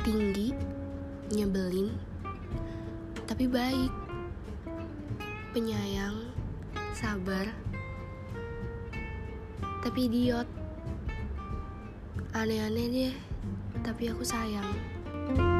tinggi, nyebelin, tapi baik, penyayang, sabar, tapi idiot, aneh-aneh deh, tapi aku sayang. thank you